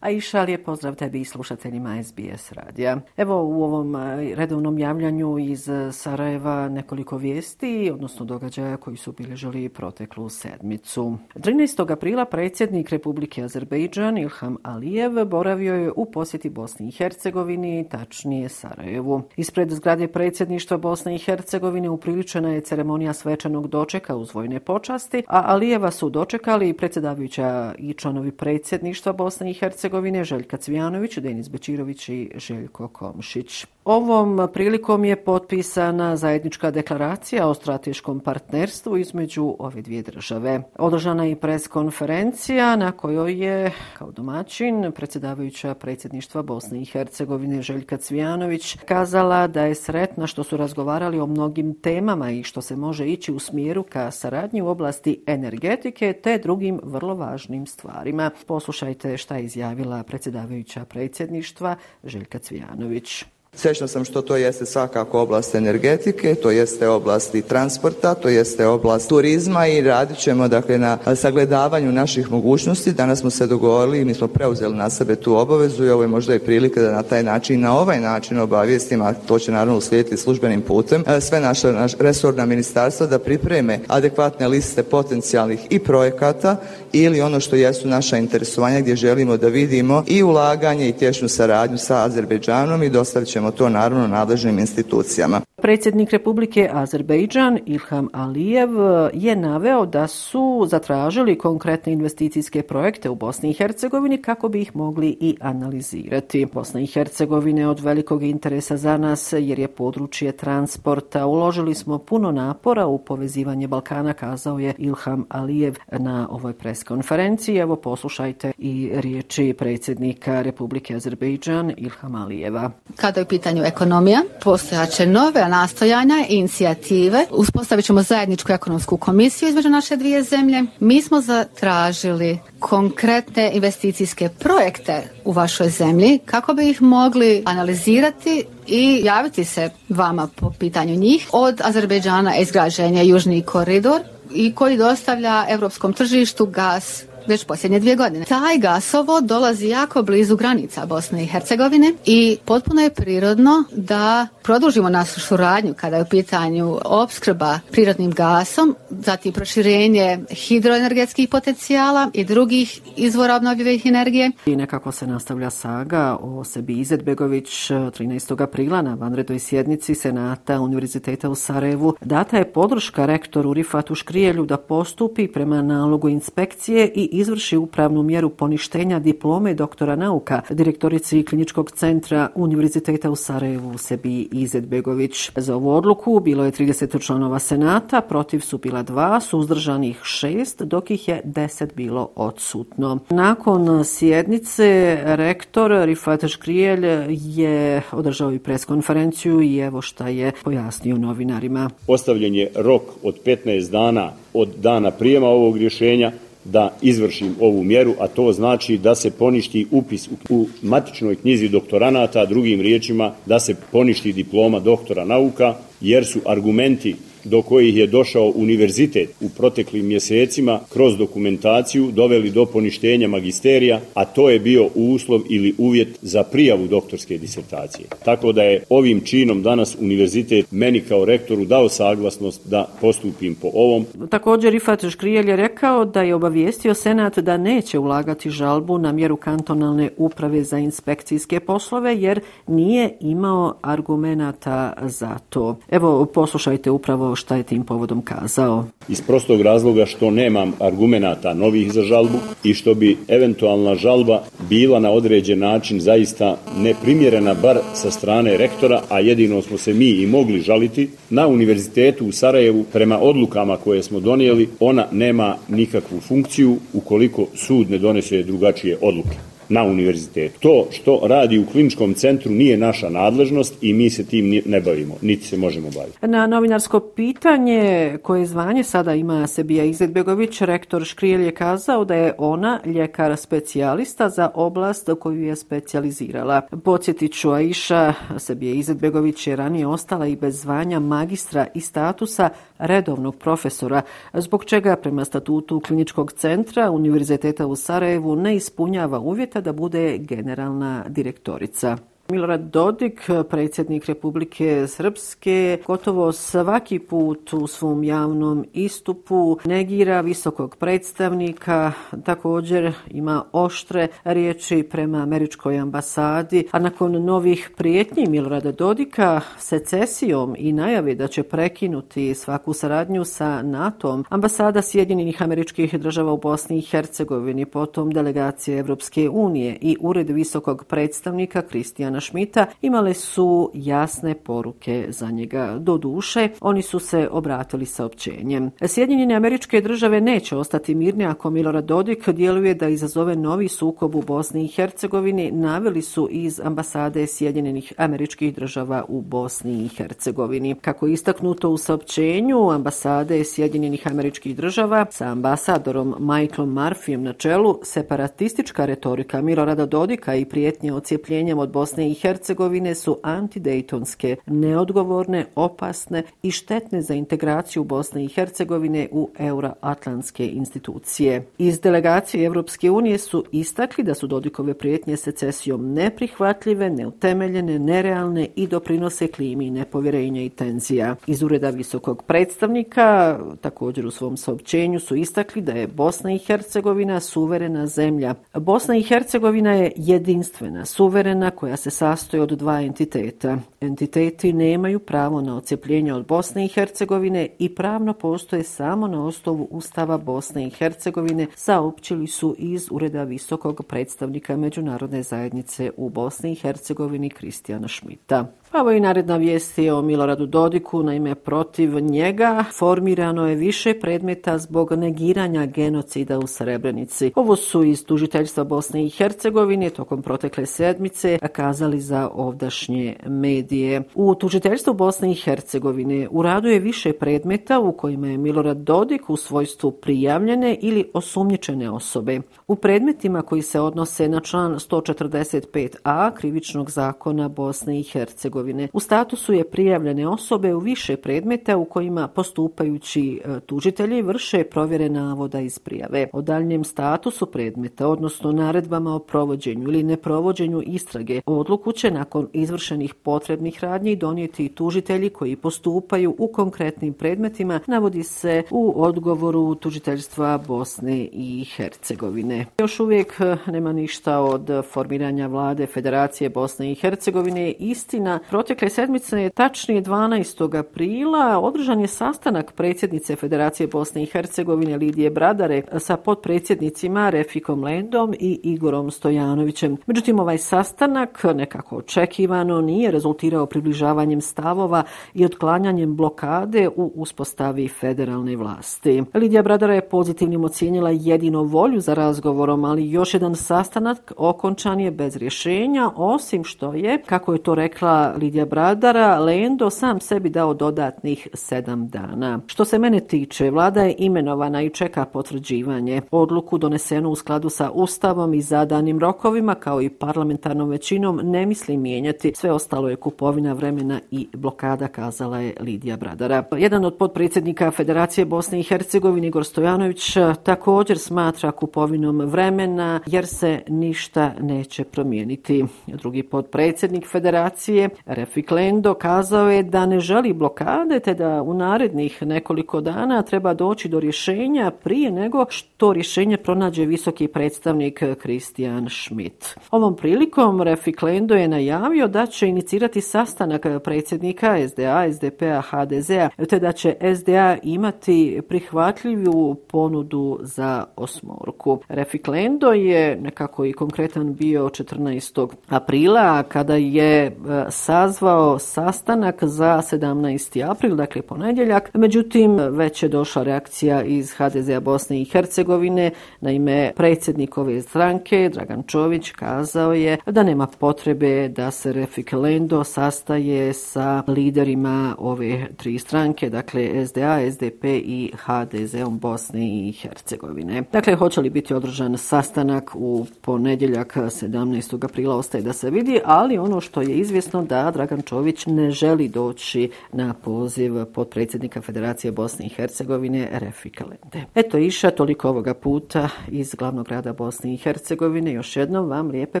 A i šalje pozdrav tebi i slušateljima SBS radija. Evo u ovom e, redovnom javljanju iz e, Sarajeva nekoliko vijesti, odnosno događaja koji su obilježili proteklu sedmicu. 13. aprila predsjednik Republike Azerbejdžan Ilham Alijev boravio je u posjeti Bosni i Hercegovini, tačnije Sarajevu. Ispred zgrade predsjedništva Bosne i Hercegovine upriličena je ceremonija svečanog dočeka uz vojne počasti, a Alijeva su dočekali predsjedavajuća i članovi predsjedništva Bosne i Hercegovine Hercegovine Željka Cvijanović, Denis Bečirović i Željko Komšić. Ovom prilikom je potpisana zajednička deklaracija o strateškom partnerstvu između ove dvije države. Održana je i preskonferencija na kojoj je kao domaćin predsjedavajuća predsjedništva Bosne i Hercegovine Željka Cvijanović kazala da je sretna što su razgovarali o mnogim temama i što se može ići u smjeru ka saradnji u oblasti energetike te drugim vrlo važnim stvarima. Poslušajte šta je najavila predsjedavajuća predsjedništva Željka Cvijanović. Srećna sam što to jeste svakako oblast energetike, to jeste oblast i transporta, to jeste oblast turizma i radit ćemo dakle, na sagledavanju naših mogućnosti. Danas smo se dogovorili i mi smo preuzeli na sebe tu obavezu i ovo je možda i prilika da na taj način, na ovaj način obavijestimo, a to će naravno uslijediti službenim putem, e, sve naše naš, resorna ministarstva da pripreme adekvatne liste potencijalnih i projekata ili ono što jesu naša interesovanja gdje želimo da vidimo i ulaganje i tješnu saradnju sa Azerbejdžanom i dostavit ćemo to naravno nadležnim institucijama. Predsjednik Republike Azerbejdžan Ilham Alijev je naveo da su zatražili konkretne investicijske projekte u Bosni i Hercegovini kako bi ih mogli i analizirati. Bosna i Hercegovina je od velikog interesa za nas jer je područje transporta. Uložili smo puno napora u povezivanje Balkana, kazao je Ilham Alijev na ovoj preskonferenciji. Evo poslušajte i riječi predsjednika Republike Azerbejdžan Ilham Alijeva. Kada je u pitanju ekonomija, postojaće nove nastojanja i inicijative. Uspostavit ćemo zajedničku ekonomsku komisiju između naše dvije zemlje. Mi smo zatražili konkretne investicijske projekte u vašoj zemlji kako bi ih mogli analizirati i javiti se vama po pitanju njih. Od Azerbejdžana izgrađenje Južni koridor i koji dostavlja evropskom tržištu gas već posljednje dvije godine. Taj gasovod dolazi jako blizu granica Bosne i Hercegovine i potpuno je prirodno da produžimo našu suradnju kada je u pitanju opskrba prirodnim gasom, zatim proširenje hidroenergetskih potencijala i drugih izvora obnovljivih energije. I nekako se nastavlja saga o sebi Izetbegović 13. aprila na vanrednoj sjednici Senata Univerziteta u Sarajevu. Data je podrška rektoru Rifatu Škrijelju da postupi prema nalogu inspekcije i izvrši upravnu mjeru poništenja diplome doktora nauka direktorici kliničkog centra Univerziteta u Sarajevu sebi Izet Begović. Za ovu odluku bilo je 30 članova senata, protiv su bila dva, suzdržanih šest, dok ih je deset bilo odsutno. Nakon sjednice, rektor Rifat Škrijelj je održao i preskonferenciju i evo šta je pojasnio novinarima. Postavljen je rok od 15 dana od dana prijema ovog rješenja da izvršim ovu mjeru, a to znači da se poništi upis u matičnoj knjizi doktoranata, drugim riječima da se poništi diploma doktora nauka, jer su argumenti do kojih je došao univerzitet u proteklim mjesecima kroz dokumentaciju doveli do poništenja magisterija, a to je bio uslov ili uvjet za prijavu doktorske disertacije. Tako da je ovim činom danas univerzitet meni kao rektoru dao saglasnost da postupim po ovom. Također Rifat Škrijelj je rekao da je obavijestio Senat da neće ulagati žalbu na mjeru kantonalne uprave za inspekcijske poslove jer nije imao argumenata za to. Evo, poslušajte upravo šta je tim povodom kazao. Iz prostog razloga što nemam argumenata novih za žalbu i što bi eventualna žalba bila na određen način zaista neprimjerena bar sa strane rektora, a jedino smo se mi i mogli žaliti, na univerzitetu u Sarajevu prema odlukama koje smo donijeli, ona nema nikakvu funkciju ukoliko sud ne donese drugačije odluke na univerzitetu. To što radi u kliničkom centru nije naša nadležnost i mi se tim ne bavimo, niti se možemo baviti. Na novinarsko pitanje koje zvanje sada ima Sebija Izetbegović, rektor Škrijel je kazao da je ona ljekar specijalista za oblast koju je specijalizirala. Podsjetit ću Aisha, Sebija Izetbegović je ranije ostala i bez zvanja magistra i statusa redovnog profesora, zbog čega prema statutu kliničkog centra Univerziteta u Sarajevu ne ispunjava uvjeta da bude generalna direktorica. Milorad Dodik, predsjednik Republike Srpske, gotovo svaki put u svom javnom istupu negira visokog predstavnika, također ima oštre riječi prema američkoj ambasadi, a nakon novih prijetnji Milorada Dodika secesijom i najave da će prekinuti svaku saradnju sa NATO-om, ambasada Sjedinjenih američkih država u Bosni i Hercegovini, potom delegacije Evropske unije i ured visokog predstavnika Kristijana Ivana Šmita imale su jasne poruke za njega. Do duše, oni su se obratili saopćenjem. Sjedinjene američke države neće ostati mirne ako Milorad Dodik djeluje da izazove novi sukob u Bosni i Hercegovini, naveli su iz ambasade Sjedinjenih američkih država u Bosni i Hercegovini. Kako je istaknuto u saopćenju ambasade Sjedinjenih američkih država sa ambasadorom Michaelom Murphyjem na čelu, separatistička retorika Milorada Dodika i prijetnje ocijepljenjem od Bosne i Hercegovine su antidejtonske, neodgovorne, opasne i štetne za integraciju Bosne i Hercegovine u euroatlantske institucije. Iz delegacije Evropske unije su istakli da su Dodikove prijetnje secesijom neprihvatljive, neutemeljene, nerealne i doprinose klimi nepovjerenja i tenzija. Iz ureda visokog predstavnika također u svom saopćenju su istakli da je Bosna i Hercegovina suverena zemlja. Bosna i Hercegovina je jedinstvena, suverena koja se sastoji od dva entiteta. Entiteti nemaju pravo na ocepljenje od Bosne i Hercegovine i pravno postoje samo na osnovu Ustava Bosne i Hercegovine, saopćili su iz Ureda visokog predstavnika Međunarodne zajednice u Bosni i Hercegovini Kristijana Šmita. Ovo i naredna vijest je o Miloradu Dodiku, naime protiv njega formirano je više predmeta zbog negiranja genocida u Srebrenici. Ovo su iz tužiteljstva Bosne i Hercegovine tokom protekle sedmice kazali za ovdašnje medije. U tužiteljstvu Bosne i Hercegovine u radu je više predmeta u kojima je Milorad Dodik u svojstvu prijavljene ili osumnjičene osobe. U predmetima koji se odnose na član 145a krivičnog zakona Bosne i Hercegovine Hercegovine. U statusu je prijavljene osobe u više predmeta u kojima postupajući e, tužitelji vrše provjere navoda iz prijave. O daljnjem statusu predmeta, odnosno naredbama o provođenju ili neprovođenju istrage, odluku će nakon izvršenih potrebnih radnji donijeti tužitelji koji postupaju u konkretnim predmetima, navodi se u odgovoru tužiteljstva Bosne i Hercegovine. Još uvijek e, nema ništa od formiranja vlade Federacije Bosne i Hercegovine. Istina, Protekle sedmice tačnije 12. aprila održan je sastanak predsjednice Federacije Bosne i Hercegovine Lidije Bradare sa podpredsjednicima Refikom Lendom i Igorom Stojanovićem. Međutim, ovaj sastanak nekako očekivano nije rezultirao približavanjem stavova i otklanjanjem blokade u uspostavi federalne vlasti. Lidija Bradara je pozitivnim ocijenila jedino volju za razgovorom, ali još jedan sastanak okončan je bez rješenja, osim što je, kako je to rekla Lidija Bradara, Lendo sam sebi dao dodatnih sedam dana. Što se mene tiče, vlada je imenovana i čeka potvrđivanje. Odluku donesenu u skladu sa Ustavom i zadanim rokovima, kao i parlamentarnom većinom, ne misli mijenjati. Sve ostalo je kupovina vremena i blokada, kazala je Lidija Bradara. Jedan od podpredsjednika Federacije Bosne i Hercegovine, Igor Stojanović, također smatra kupovinom vremena, jer se ništa neće promijeniti. Drugi podpredsjednik Federacije, Refik Lendo kazao je da ne želi blokade te da u narednih nekoliko dana treba doći do rješenja prije nego što rješenje pronađe visoki predstavnik Christian Schmidt. Ovom prilikom Refik Lendo je najavio da će inicirati sastanak predsjednika SDA, SDP-a, HDZ-a te da će SDA imati prihvatljivu ponudu za osmorku. Refik Lendo je nekako i konkretan bio 14. aprila kada je e, sa nazvao sastanak za 17. april, dakle ponedjeljak. Međutim, već je došla reakcija iz HDZ-a Bosne i Hercegovine. Naime, predsjednik ove stranke, Dragan Čović, kazao je da nema potrebe da se Refik Lendo sastaje sa liderima ove tri stranke, dakle SDA, SDP i HDZ-om Bosne i Hercegovine. Dakle, hoće li biti održan sastanak u ponedjeljak 17. aprila ostaje da se vidi, ali ono što je izvjesno da Dragan Čović ne želi doći na poziv podpredsjednika Federacije Bosne i Hercegovine Refika Lende. Eto iša, toliko ovoga puta iz glavnog grada Bosne i Hercegovine. Još jednom vam lijepe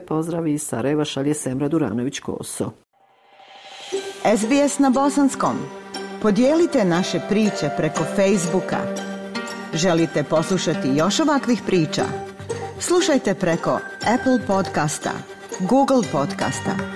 pozdravi iz Sarajeva šalje Semra Duranović-Koso. SBS na bosanskom. Podijelite naše priče preko Facebooka. Želite poslušati još ovakvih priča? Slušajte preko Apple podcasta, Google podcasta,